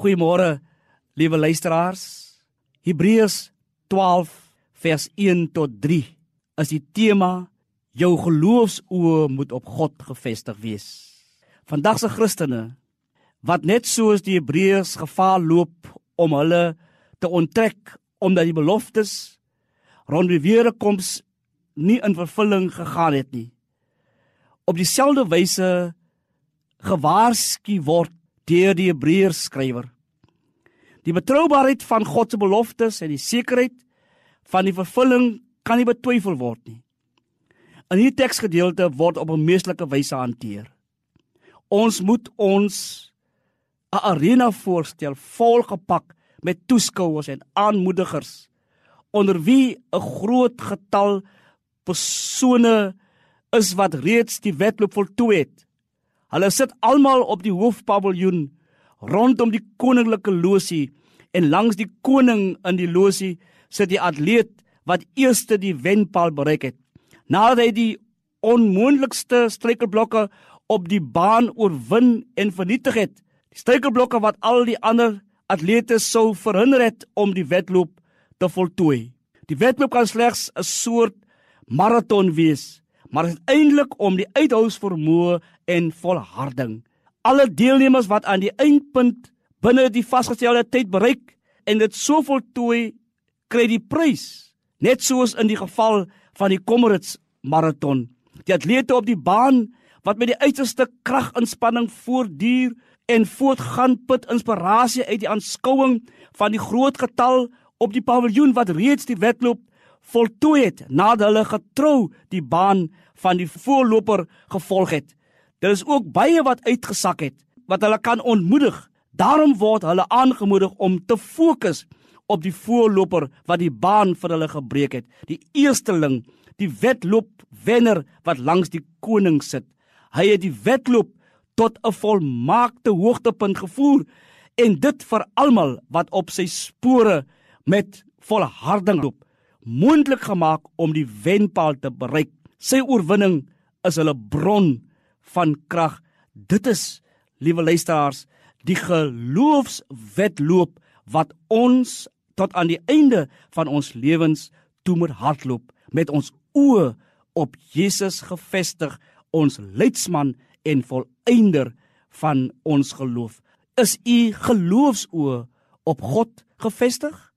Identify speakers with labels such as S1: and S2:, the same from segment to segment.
S1: Goeiemôre, liewe luisteraars. Hebreërs 12 vers 1 tot 3 is die tema jou geloofsoë moet op God gefestig wees. Vandag se Christene wat net soos die Hebreërs gevaar loop om hulle te onttrek omdat die beloftes rond die wederkoms nie in vervulling gegaan het nie. Op dieselfde wyse gewaarsku word deur die Hebreërs skrywer. Die betroubaarheid van God se beloftes en die sekerheid van die vervulling kan nie betwyfel word nie. In hierdie teksgedeelte word op 'n meeslike wyse hanteer. Ons moet ons 'n arena voorstel volgepak met toeskouers en aanmoedigers onder wie 'n groot getal persone is wat reeds die wedloop voltooi het. Hulle sit almal op die hoofpaviljoen rondom die koninklike losie en langs die koning in die losie sit die atleet wat eerste die wenpaal bereik het. Nadat hy die onmoontlikste struikelblokke op die baan oorwin en vernietig het, die struikelblokke wat al die ander atlete sou verhinder het om die wedloop te voltooi. Die wedloop kan slegs 'n soort maraton wees maar uiteindelik om die uithoudsvermoë en volharding. Alle deelnemers wat aan die eindpunt binne die vasgestelde tyd bereik en dit so voltooi, kry die prys, net soos in die geval van die Comrades maraton. Die atlete op die baan wat met die uiterste kraginspanning voortduur en voortgaan put inspirasie uit die aanskouing van die groot getal op die paviljoen wat reeds die wedloop voltooi het nadat hulle getrou die baan van die voorloper gevolg het. Daar is ook baie wat uitgesak het wat hulle kan ontmoedig. Daarom word hulle aangemoedig om te fokus op die voorloper wat die baan vir hulle gebreek het. Die eersteling, die wedloop wenner wat langs die koning sit. Hy het die wedloop tot 'n volmaakte hoogtepunt gevoer en dit vir almal wat op sy spore met volharding loop moontlik gemaak om die wenpaal te bereik. Sy oorwinning is hulle bron van krag. Dit is, liewe luisteraars, die geloofswedloop wat ons tot aan die einde van ons lewens toe moet hardloop met ons oë op Jesus gefestig, ons leidsman en volëinder van ons geloof. Is u geloofsoë op God gefestig?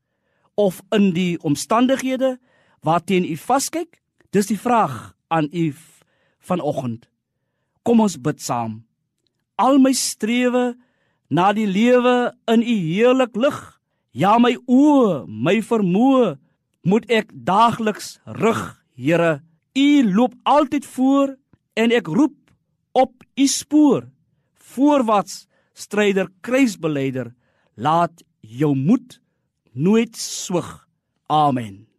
S1: of in die omstandighede waarteen u vaskyk? Dis die vraag aan u vanoggend. Kom ons bid saam. Al my strewe na die lewe in u heerlik lig. Ja my oë, my vermoë moet ek daagliks rig, Here. U loop altyd voor en ek roep op u spoor. Voorwaarts, stryder, kruisbelyder, laat jou moed nooit swig. Amen.